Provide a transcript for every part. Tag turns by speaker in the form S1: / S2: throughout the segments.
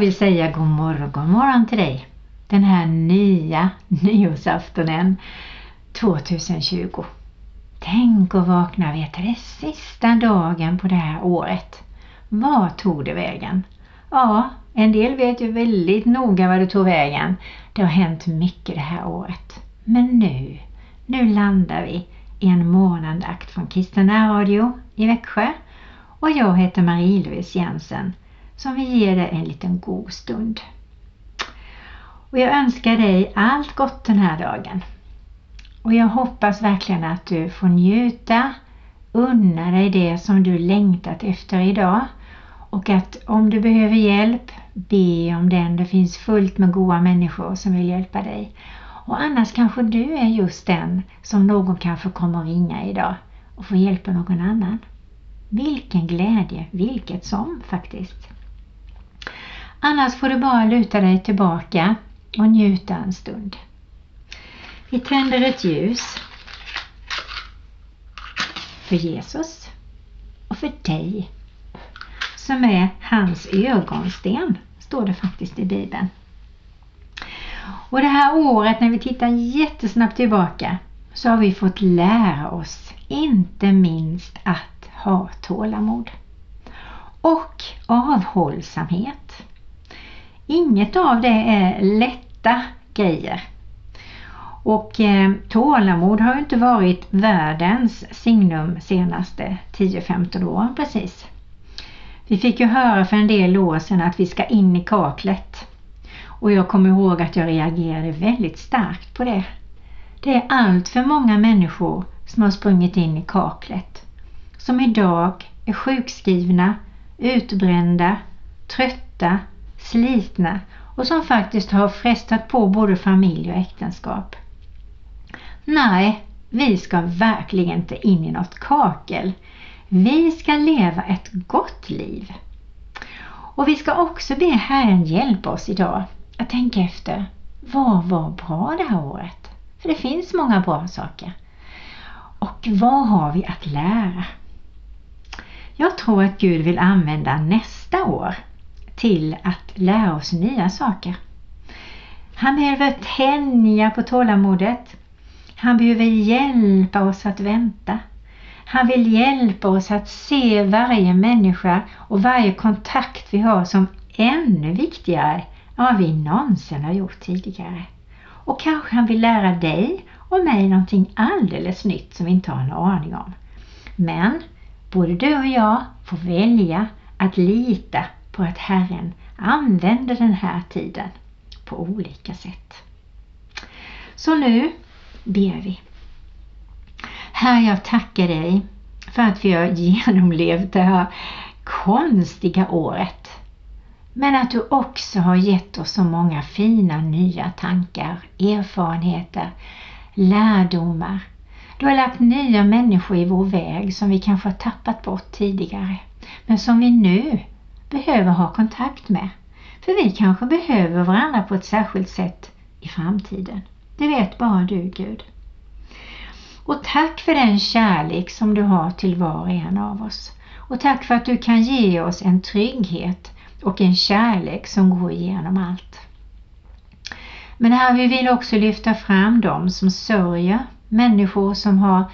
S1: Jag vill säga god morgon, god morgon till dig. Den här nya nyårsaftonen 2020. Tänk att vakna och veta det sista dagen på det här året. Vad tog det vägen? Ja, en del vet ju väldigt noga vad det tog vägen. Det har hänt mycket det här året. Men nu, nu landar vi i en morgonandakt från Kristen Radio i Växjö och jag heter Marie-Louise Jensen som vill ge dig en liten god stund. Och jag önskar dig allt gott den här dagen. Och jag hoppas verkligen att du får njuta, unna dig det som du längtat efter idag och att om du behöver hjälp, be om den. Det finns fullt med goda människor som vill hjälpa dig. Och annars kanske du är just den som någon kanske kommer att ringa idag och få hjälpa någon annan. Vilken glädje, vilket som faktiskt. Annars får du bara luta dig tillbaka och njuta en stund. Vi tänder ett ljus för Jesus och för dig som är hans ögonsten, står det faktiskt i Bibeln. Och det här året när vi tittar jättesnabbt tillbaka så har vi fått lära oss inte minst att ha tålamod och avhållsamhet. Inget av det är lätta grejer. Och eh, tålamod har ju inte varit världens signum senaste 10-15 åren precis. Vi fick ju höra för en del år sedan att vi ska in i kaklet. Och jag kommer ihåg att jag reagerade väldigt starkt på det. Det är allt för många människor som har sprungit in i kaklet. Som idag är sjukskrivna, utbrända, trötta, slitna och som faktiskt har frestat på både familj och äktenskap. Nej, vi ska verkligen inte in i något kakel. Vi ska leva ett gott liv. Och vi ska också be Herren hjälpa oss idag att tänka efter. Vad var bra det här året? För det finns många bra saker. Och vad har vi att lära? Jag tror att Gud vill använda nästa år till att lära oss nya saker. Han behöver tänja på tålamodet. Han behöver hjälpa oss att vänta. Han vill hjälpa oss att se varje människa och varje kontakt vi har som ännu viktigare än vad vi någonsin har gjort tidigare. Och kanske han vill lära dig och mig någonting alldeles nytt som vi inte har en aning om. Men både du och jag får välja att lita på att Herren använder den här tiden på olika sätt. Så nu ber vi. Herre, jag tackar dig för att vi har genomlevt det här konstiga året. Men att du också har gett oss så många fina nya tankar, erfarenheter, lärdomar. Du har lagt nya människor i vår väg som vi kanske har tappat bort tidigare. Men som vi nu behöver ha kontakt med. För vi kanske behöver varandra på ett särskilt sätt i framtiden. Det vet bara du Gud. Och tack för den kärlek som du har till var och en av oss. Och tack för att du kan ge oss en trygghet och en kärlek som går igenom allt. Men här vi vill också lyfta fram dem som sörjer, människor som har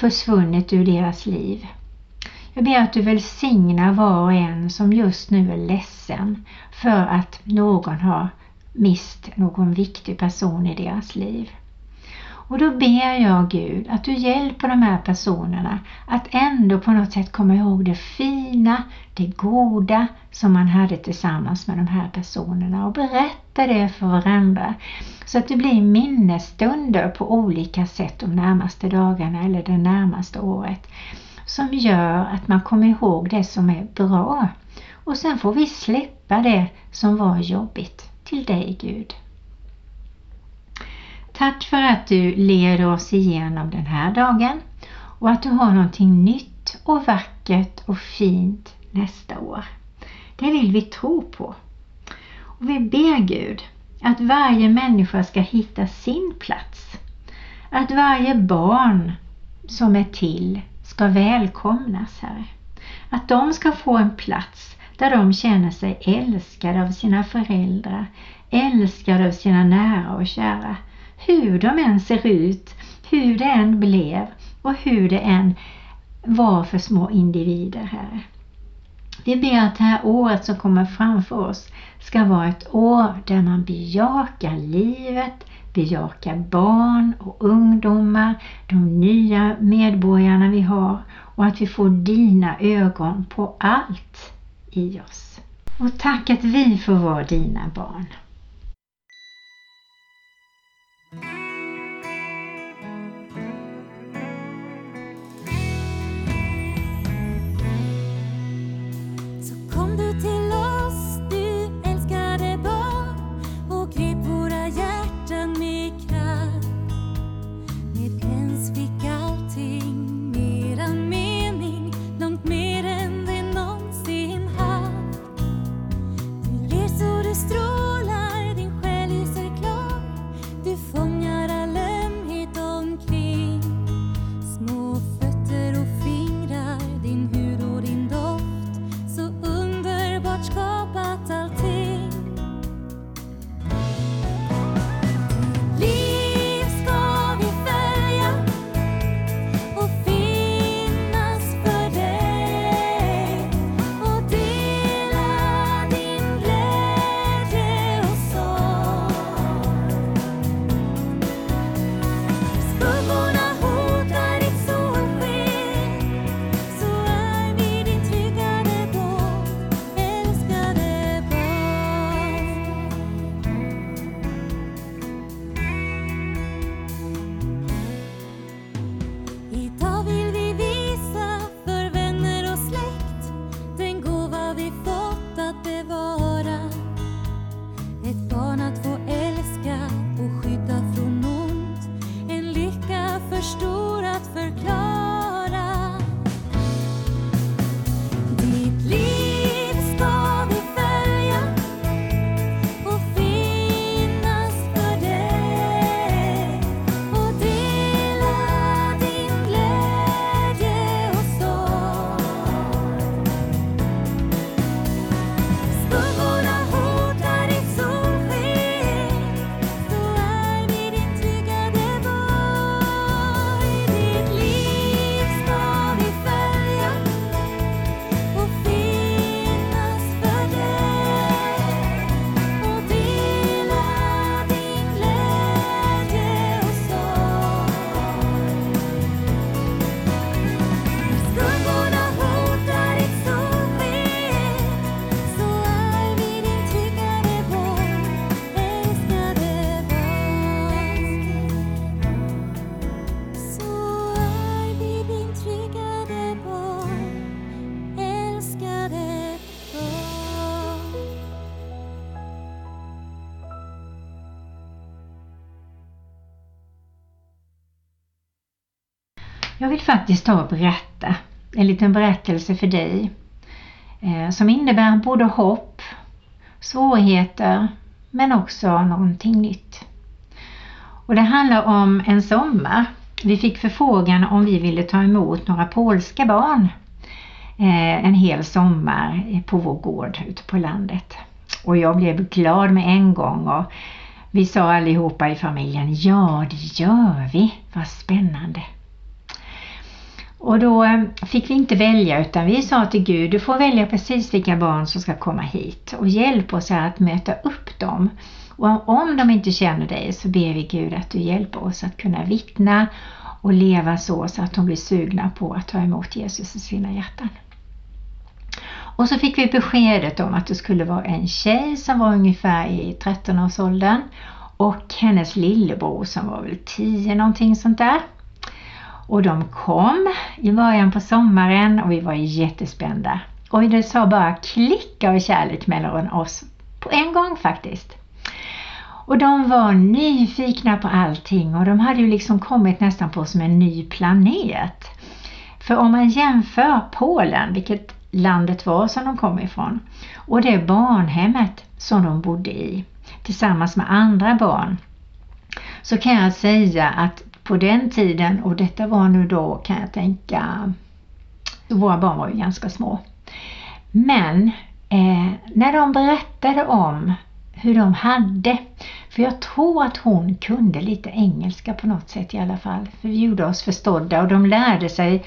S1: försvunnit ur deras liv. Jag ber att du välsignar var och en som just nu är ledsen för att någon har mist någon viktig person i deras liv. Och då ber jag Gud att du hjälper de här personerna att ändå på något sätt komma ihåg det fina, det goda som man hade tillsammans med de här personerna och berätta det för varandra så att det blir minnesstunder på olika sätt de närmaste dagarna eller det närmaste året som gör att man kommer ihåg det som är bra. Och sen får vi släppa det som var jobbigt till dig Gud. Tack för att du leder oss igenom den här dagen och att du har någonting nytt och vackert och fint nästa år. Det vill vi tro på. Och vi ber Gud att varje människa ska hitta sin plats. Att varje barn som är till ska välkomnas, Herre. Att de ska få en plats där de känner sig älskade av sina föräldrar, älskade av sina nära och kära. Hur de än ser ut, hur det än blev och hur det än var för små individer, Herre. Vi ber att det här året som kommer framför oss ska vara ett år där man bejakar livet, bejaka barn och ungdomar, de nya medborgarna vi har och att vi får dina ögon på allt i oss. Och tack att vi får vara dina barn. Jag vill faktiskt ta och berätta en liten berättelse för dig eh, som innebär både hopp, svårigheter men också någonting nytt. Och Det handlar om en sommar. Vi fick förfrågan om vi ville ta emot några polska barn eh, en hel sommar på vår gård ute på landet. Och jag blev glad med en gång och vi sa allihopa i familjen, ja det gör vi, vad spännande. Och då eh, fick vi inte välja utan vi sa till Gud, du får välja precis vilka barn som ska komma hit och hjälp oss att möta upp dem. Och om de inte känner dig så ber vi Gud att du hjälper oss att kunna vittna och leva så, så att de blir sugna på att ta emot Jesus i sina hjärtan. Och så fick vi beskedet om att det skulle vara en tjej som var ungefär i 13-årsåldern och hennes lillebror som var väl 10 någonting sånt där. Och de kom i början på sommaren och vi var jättespända. Och det sa bara klick av kärlek mellan oss på en gång faktiskt. Och de var nyfikna på allting och de hade ju liksom kommit nästan på som en ny planet. För om man jämför Polen, vilket landet var som de kom ifrån, och det barnhemmet som de bodde i tillsammans med andra barn så kan jag säga att på den tiden och detta var nu då kan jag tänka, våra barn var ju ganska små. Men eh, när de berättade om hur de hade, för jag tror att hon kunde lite engelska på något sätt i alla fall, för vi gjorde oss förstådda och de lärde sig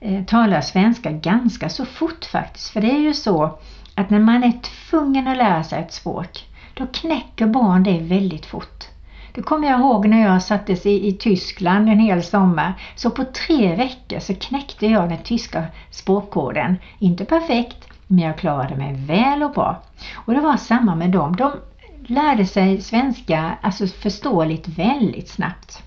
S1: eh, tala svenska ganska så fort faktiskt, för det är ju så att när man är tvungen att lära sig ett språk, då knäcker barn det väldigt fort. Det kommer jag ihåg när jag sattes i, i Tyskland en hel sommar. Så på tre veckor så knäckte jag den tyska språkkoden. Inte perfekt, men jag klarade mig väl och bra. Och det var samma med dem. De lärde sig svenska alltså förståeligt väldigt snabbt.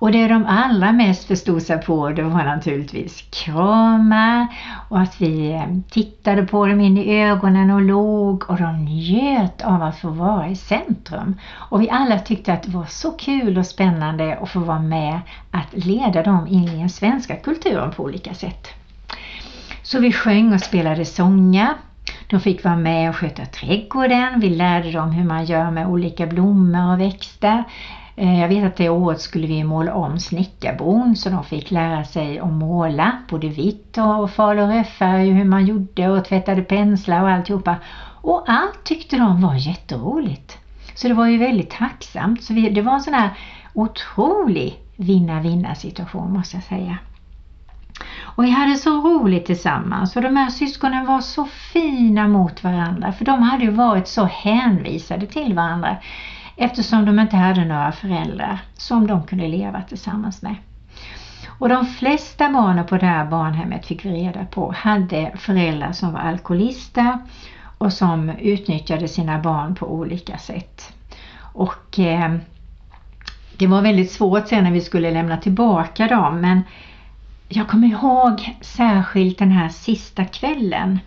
S1: Och det de allra mest förstod sig på det var naturligtvis kramar och att vi eh, tittade på dem in i ögonen och låg och de njöt av att få vara i centrum. Och vi alla tyckte att det var så kul och spännande att få vara med att leda dem in i den svenska kulturen på olika sätt. Så vi sjöng och spelade sånger de fick vara med och sköta trädgården. Vi lärde dem hur man gör med olika blommor och växter. Eh, jag vet att det året skulle vi måla om snickarbon så de fick lära sig att måla både vitt och falurödfärg, och hur man gjorde och tvättade penslar och alltihopa. Och allt tyckte de var jätteroligt. Så det var ju väldigt tacksamt. Så vi, det var en sån här otrolig vinna-vinna situation måste jag säga. Och vi hade så roligt tillsammans och de här syskonen var så fina mot varandra för de hade ju varit så hänvisade till varandra eftersom de inte hade några föräldrar som de kunde leva tillsammans med. Och de flesta barnen på det här barnhemmet fick vi reda på hade föräldrar som var alkoholister och som utnyttjade sina barn på olika sätt. Och eh, det var väldigt svårt sen när vi skulle lämna tillbaka dem men jag kommer ihåg särskilt den här sista kvällen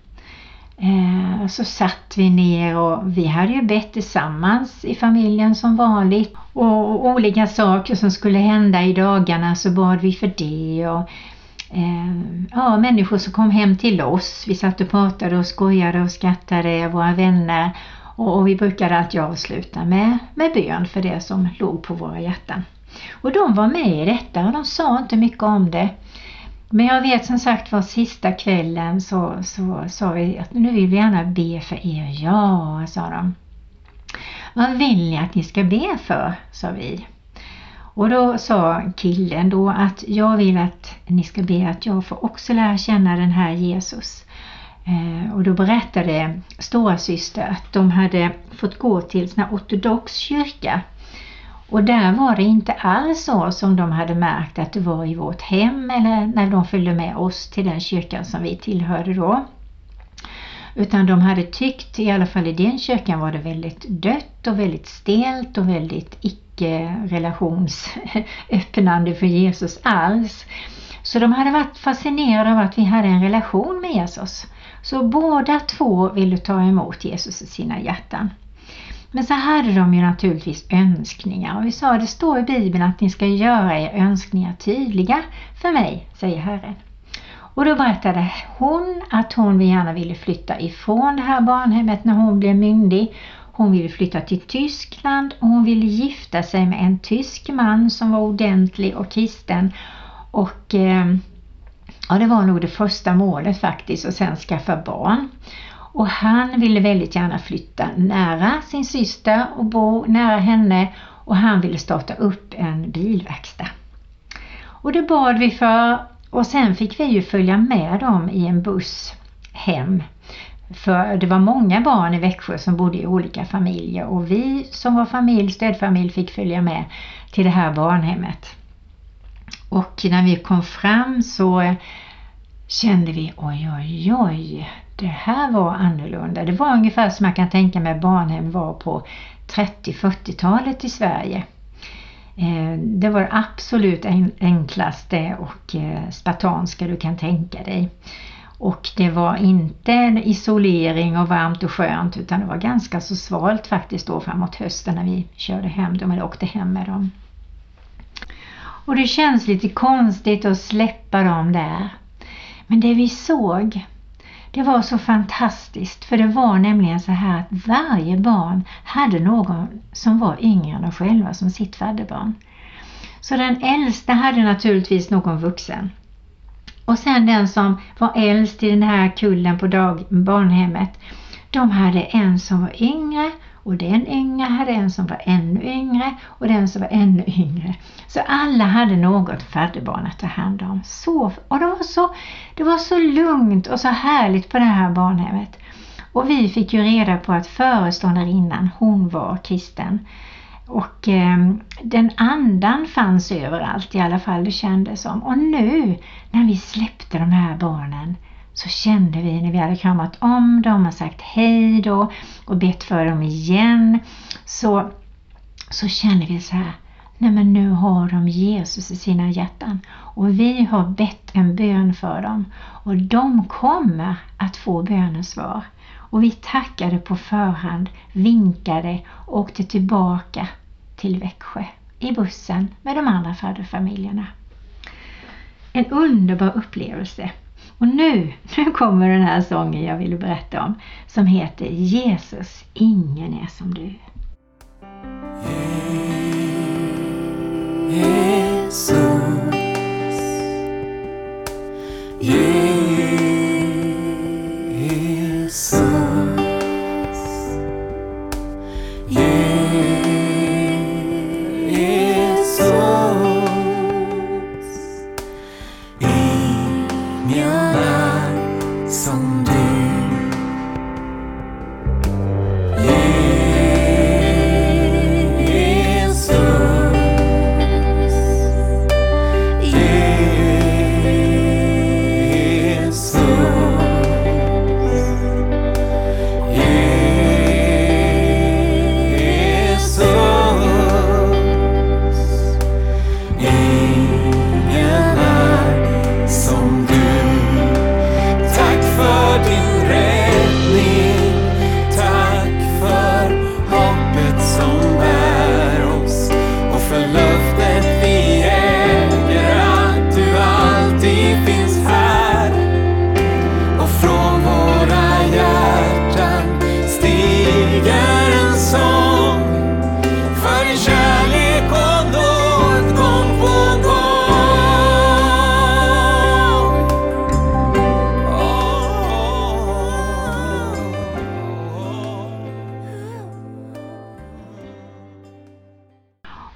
S1: Eh, så satt vi ner och vi hade ju bett tillsammans i familjen som vanligt. Och, olika saker som skulle hända i dagarna så bad vi för det. Och, eh, ja, människor som kom hem till oss. Vi satt och pratade och skojade och skrattade, våra vänner. Och, och vi brukade alltid avsluta med, med bön för det som låg på våra hjärtan. Och de var med i detta och de sa inte mycket om det. Men jag vet som sagt var sista kvällen så, så sa vi att nu vill vi gärna be för er. Ja, sa de. Vad vill ni att ni ska be för? sa vi. Och då sa killen då att jag vill att ni ska be att jag får också lära känna den här Jesus. Eh, och då berättade stora syster att de hade fått gå till en ortodox kyrka och där var det inte alls så som de hade märkt att det var i vårt hem eller när de följde med oss till den kyrkan som vi tillhörde då. Utan de hade tyckt, i alla fall i den kyrkan var det väldigt dött och väldigt stelt och väldigt icke relationsöppnande för Jesus alls. Så de hade varit fascinerade av att vi hade en relation med Jesus. Så båda två ville ta emot Jesus i sina hjärtan. Men så hade de ju naturligtvis önskningar och vi sa det står i Bibeln att ni ska göra er önskningar tydliga för mig, säger Herren. Och då berättade hon att hon gärna ville flytta ifrån det här barnhemmet när hon blev myndig. Hon ville flytta till Tyskland och hon ville gifta sig med en tysk man som var ordentlig och kristen. Och eh, ja, det var nog det första målet faktiskt och sen skaffa barn. Och han ville väldigt gärna flytta nära sin syster och bo nära henne och han ville starta upp en bilverkstad. Och det bad vi för och sen fick vi ju följa med dem i en buss hem. För det var många barn i Växjö som bodde i olika familjer och vi som var familj, stödfamilj fick följa med till det här barnhemmet. Och när vi kom fram så kände vi oj oj oj, det här var annorlunda. Det var ungefär som man kan tänka mig barnhem var på 30-40-talet i Sverige. Eh, det var det absolut enklaste och eh, spartanska du kan tänka dig. Och det var inte isolering och varmt och skönt utan det var ganska så svalt faktiskt då framåt hösten när vi körde hem dem eller åkte hem med dem. Och det känns lite konstigt att släppa dem där. Men det vi såg det var så fantastiskt för det var nämligen så här att varje barn hade någon som var yngre än de själva som sitt fadderbarn. Så den äldsta hade naturligtvis någon vuxen. Och sen den som var äldst i den här kullen på dag, barnhemmet. De hade en som var yngre och den yngre hade en som var ännu yngre och den som var ännu yngre. Så alla hade något fadderbarn att ta hand om. Så, och det var, så, det var så lugnt och så härligt på det här barnhemmet. Och vi fick ju reda på att föreståndarinnan, hon var kristen. Och eh, den andan fanns överallt i alla fall det kändes som. Och nu när vi släppte de här barnen så kände vi när vi hade kramat om dem och sagt hej då och bett för dem igen så, så kände vi så här Nej men nu har de Jesus i sina hjärtan och vi har bett en bön för dem och de kommer att få bönesvar. Och vi tackade på förhand, vinkade och åkte tillbaka till Växjö i bussen med de andra fadderfamiljerna. En underbar upplevelse. Och nu, nu kommer den här sången jag ville berätta om som heter Jesus, ingen är som du.
S2: Jesus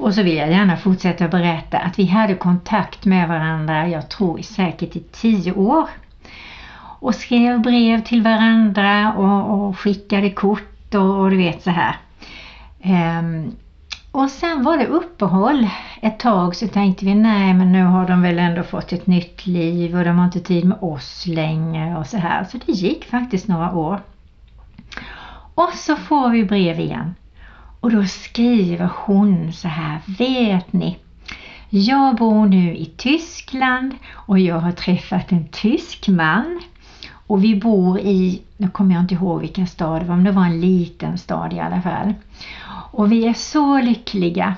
S2: Och
S1: så vill jag gärna fortsätta berätta att vi hade kontakt med varandra, jag tror säkert i tio år. Och skrev brev till varandra och, och skickade kort och, och, du vet så här. Um, och sen var det uppehåll ett tag så tänkte vi nej men nu har de väl ändå fått ett nytt liv och de har inte tid med oss längre och så här. Så det gick faktiskt några år. Och så får vi brev igen. Och då skriver hon så här, vet ni, jag bor nu i Tyskland och jag har träffat en tysk man. Och vi bor i, nu kommer jag inte ihåg vilken stad det var, men det var en liten stad i alla fall. Och vi är så lyckliga.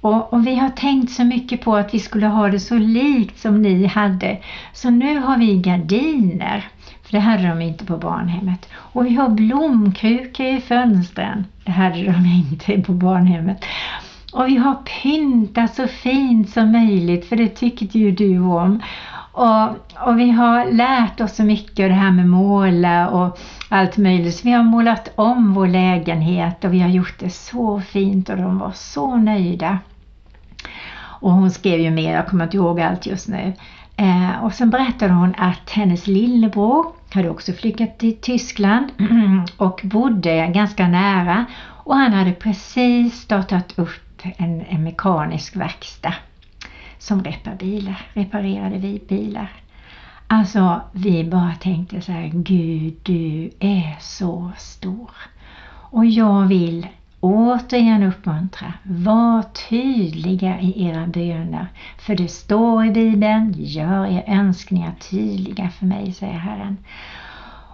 S1: Och, och, vi har tänkt så mycket på att vi skulle ha det så likt som ni hade. Så nu har vi gardiner. För det hade de inte på barnhemmet. Och vi har blomkrukor i fönstren. Det hade de inte på barnhemmet. Och vi har pyntat så fint som möjligt för det tyckte ju du om. Och, och vi har lärt oss så mycket av det här med måla och allt möjligt. Så vi har målat om vår lägenhet och vi har gjort det så fint och de var så nöjda. Och hon skrev ju mer, jag kommer inte ihåg allt just nu. Eh, och sen berättade hon att hennes lillebror hade också flyttat till Tyskland och bodde ganska nära och han hade precis startat upp en, en mekanisk verkstad som repar bilar, reparerade vi bilar. Alltså vi bara tänkte så här, Gud du är så stor. Och jag vill återigen uppmuntra, var tydliga i era böner. För det står i Bibeln, gör er önskningar tydliga för mig, säger Herren.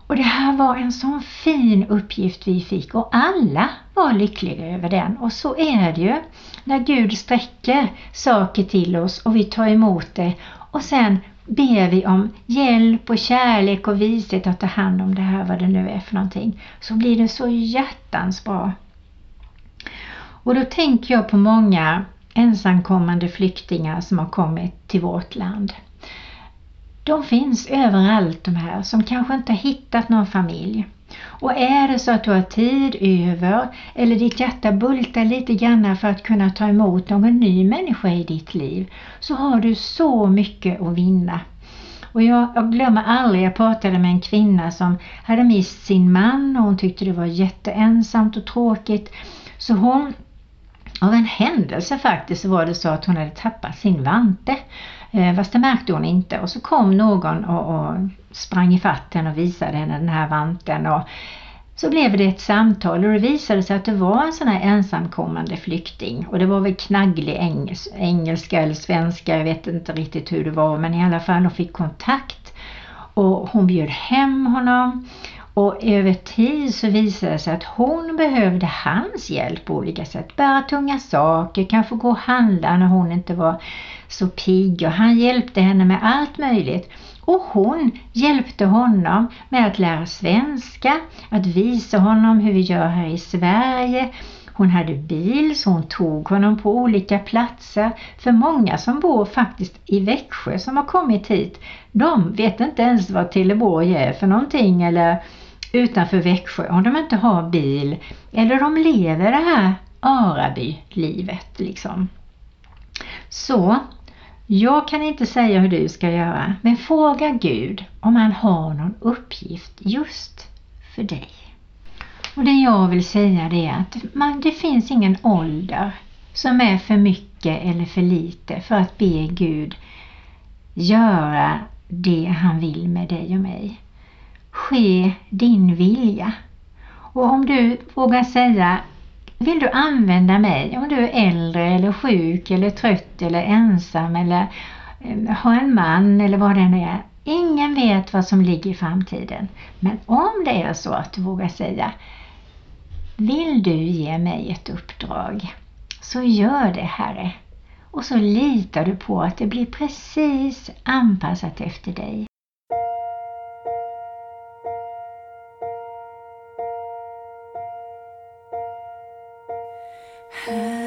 S1: Och det här var en sån fin uppgift vi fick och alla var lyckliga över den. Och så är det ju när Gud sträcker saker till oss och vi tar emot det och sen ber vi om hjälp och kärlek och vishet att ta hand om det här, vad det nu är för någonting. Så blir det så hjärtans bra. Och då tänker jag på många ensamkommande flyktingar som har kommit till vårt land. De finns överallt de här som kanske inte hittat någon familj. Och är det så att du har tid över eller ditt hjärta bultar lite grann för att kunna ta emot någon ny människa i ditt liv så har du så mycket att vinna. Och jag, jag glömmer aldrig, jag pratade med en kvinna som hade mist sin man och hon tyckte det var jätteensamt och tråkigt. Så hon, av en händelse faktiskt, så var det så att hon hade tappat sin vante. Eh, fast det märkte hon inte. Och så kom någon och, och sprang ifatt henne och visade henne den här vanten. Och så blev det ett samtal och det visade sig att det var en sån här ensamkommande flykting. Och det var väl knagglig engels engelska eller svenska, jag vet inte riktigt hur det var. Men i alla fall hon fick kontakt. Och hon bjöd hem honom och över tid så visade det sig att hon behövde hans hjälp på olika sätt. Bära tunga saker, kanske gå och handla när hon inte var så pigg och han hjälpte henne med allt möjligt. Och hon hjälpte honom med att lära svenska, att visa honom hur vi gör här i Sverige. Hon hade bil så hon tog honom på olika platser. För många som bor faktiskt i Växjö som har kommit hit, de vet inte ens vad Teleborg är för någonting eller utanför Växjö om de inte har bil eller de lever det här Araby-livet liksom. Så jag kan inte säga hur du ska göra, men fråga Gud om han har någon uppgift just för dig. Och Det jag vill säga det är att man, det finns ingen ålder som är för mycket eller för lite för att be Gud göra det han vill med dig och mig. Ske din vilja. Och om du vågar säga vill du använda mig om du är äldre eller sjuk eller trött eller ensam eller eh, har en man eller vad det än är. Ingen vet vad som ligger i framtiden. Men om det är så att du vågar säga Vill du ge mig ett uppdrag? Så gör det Herre. Och så litar du på att det blir precis anpassat efter dig.
S2: Här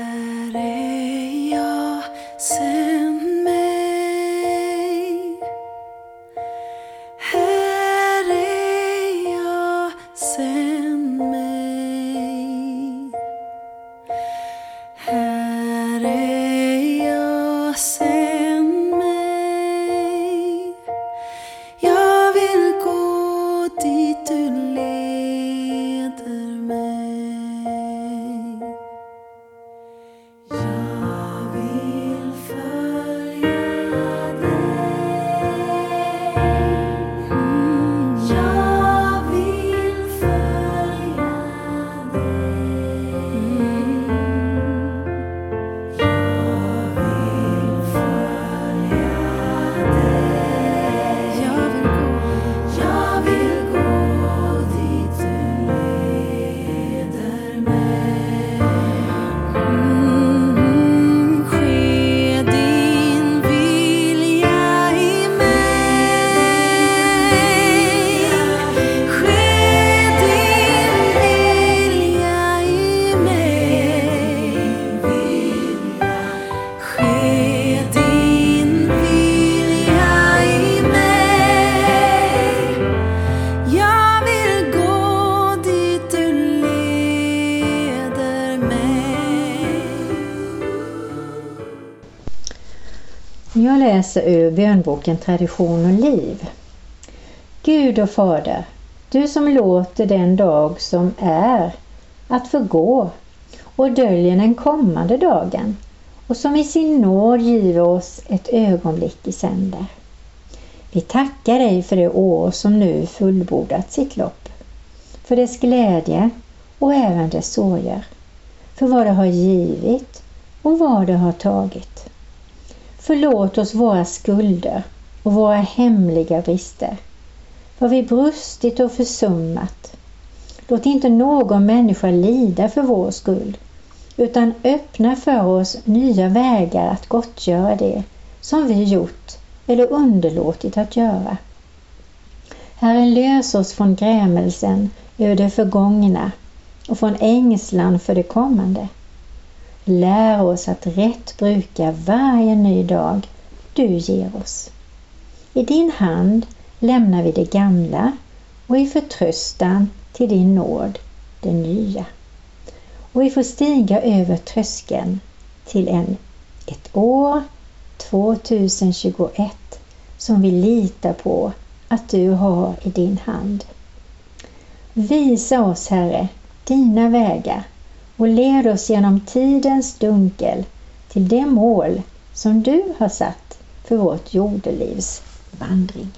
S1: boken Tradition och liv. Gud och Fader, du som låter den dag som är att förgå och döljer den kommande dagen och som i sin nåd giver oss ett ögonblick i sänder. Vi tackar dig för det år som nu fullbordat sitt lopp, för dess glädje och även dess sorger, för vad det har givit och vad det har tagit. Förlåt oss våra skulder och våra hemliga brister. Vad vi brustit och försummat. Låt inte någon människa lida för vår skull, utan öppna för oss nya vägar att gottgöra det som vi gjort eller underlåtit att göra. Herre, lös oss från grämelsen över det förgångna och från ängslan för det kommande. Lär oss att rätt bruka varje ny dag du ger oss.
S2: I din hand lämnar vi det gamla och i förtröstan till din nåd det nya. Och vi får stiga över tröskeln till en, ett år 2021 som vi litar på att du har i din hand. Visa oss, Herre, dina vägar och led oss genom tidens dunkel till det mål som du har satt för vårt jordelivs vandring.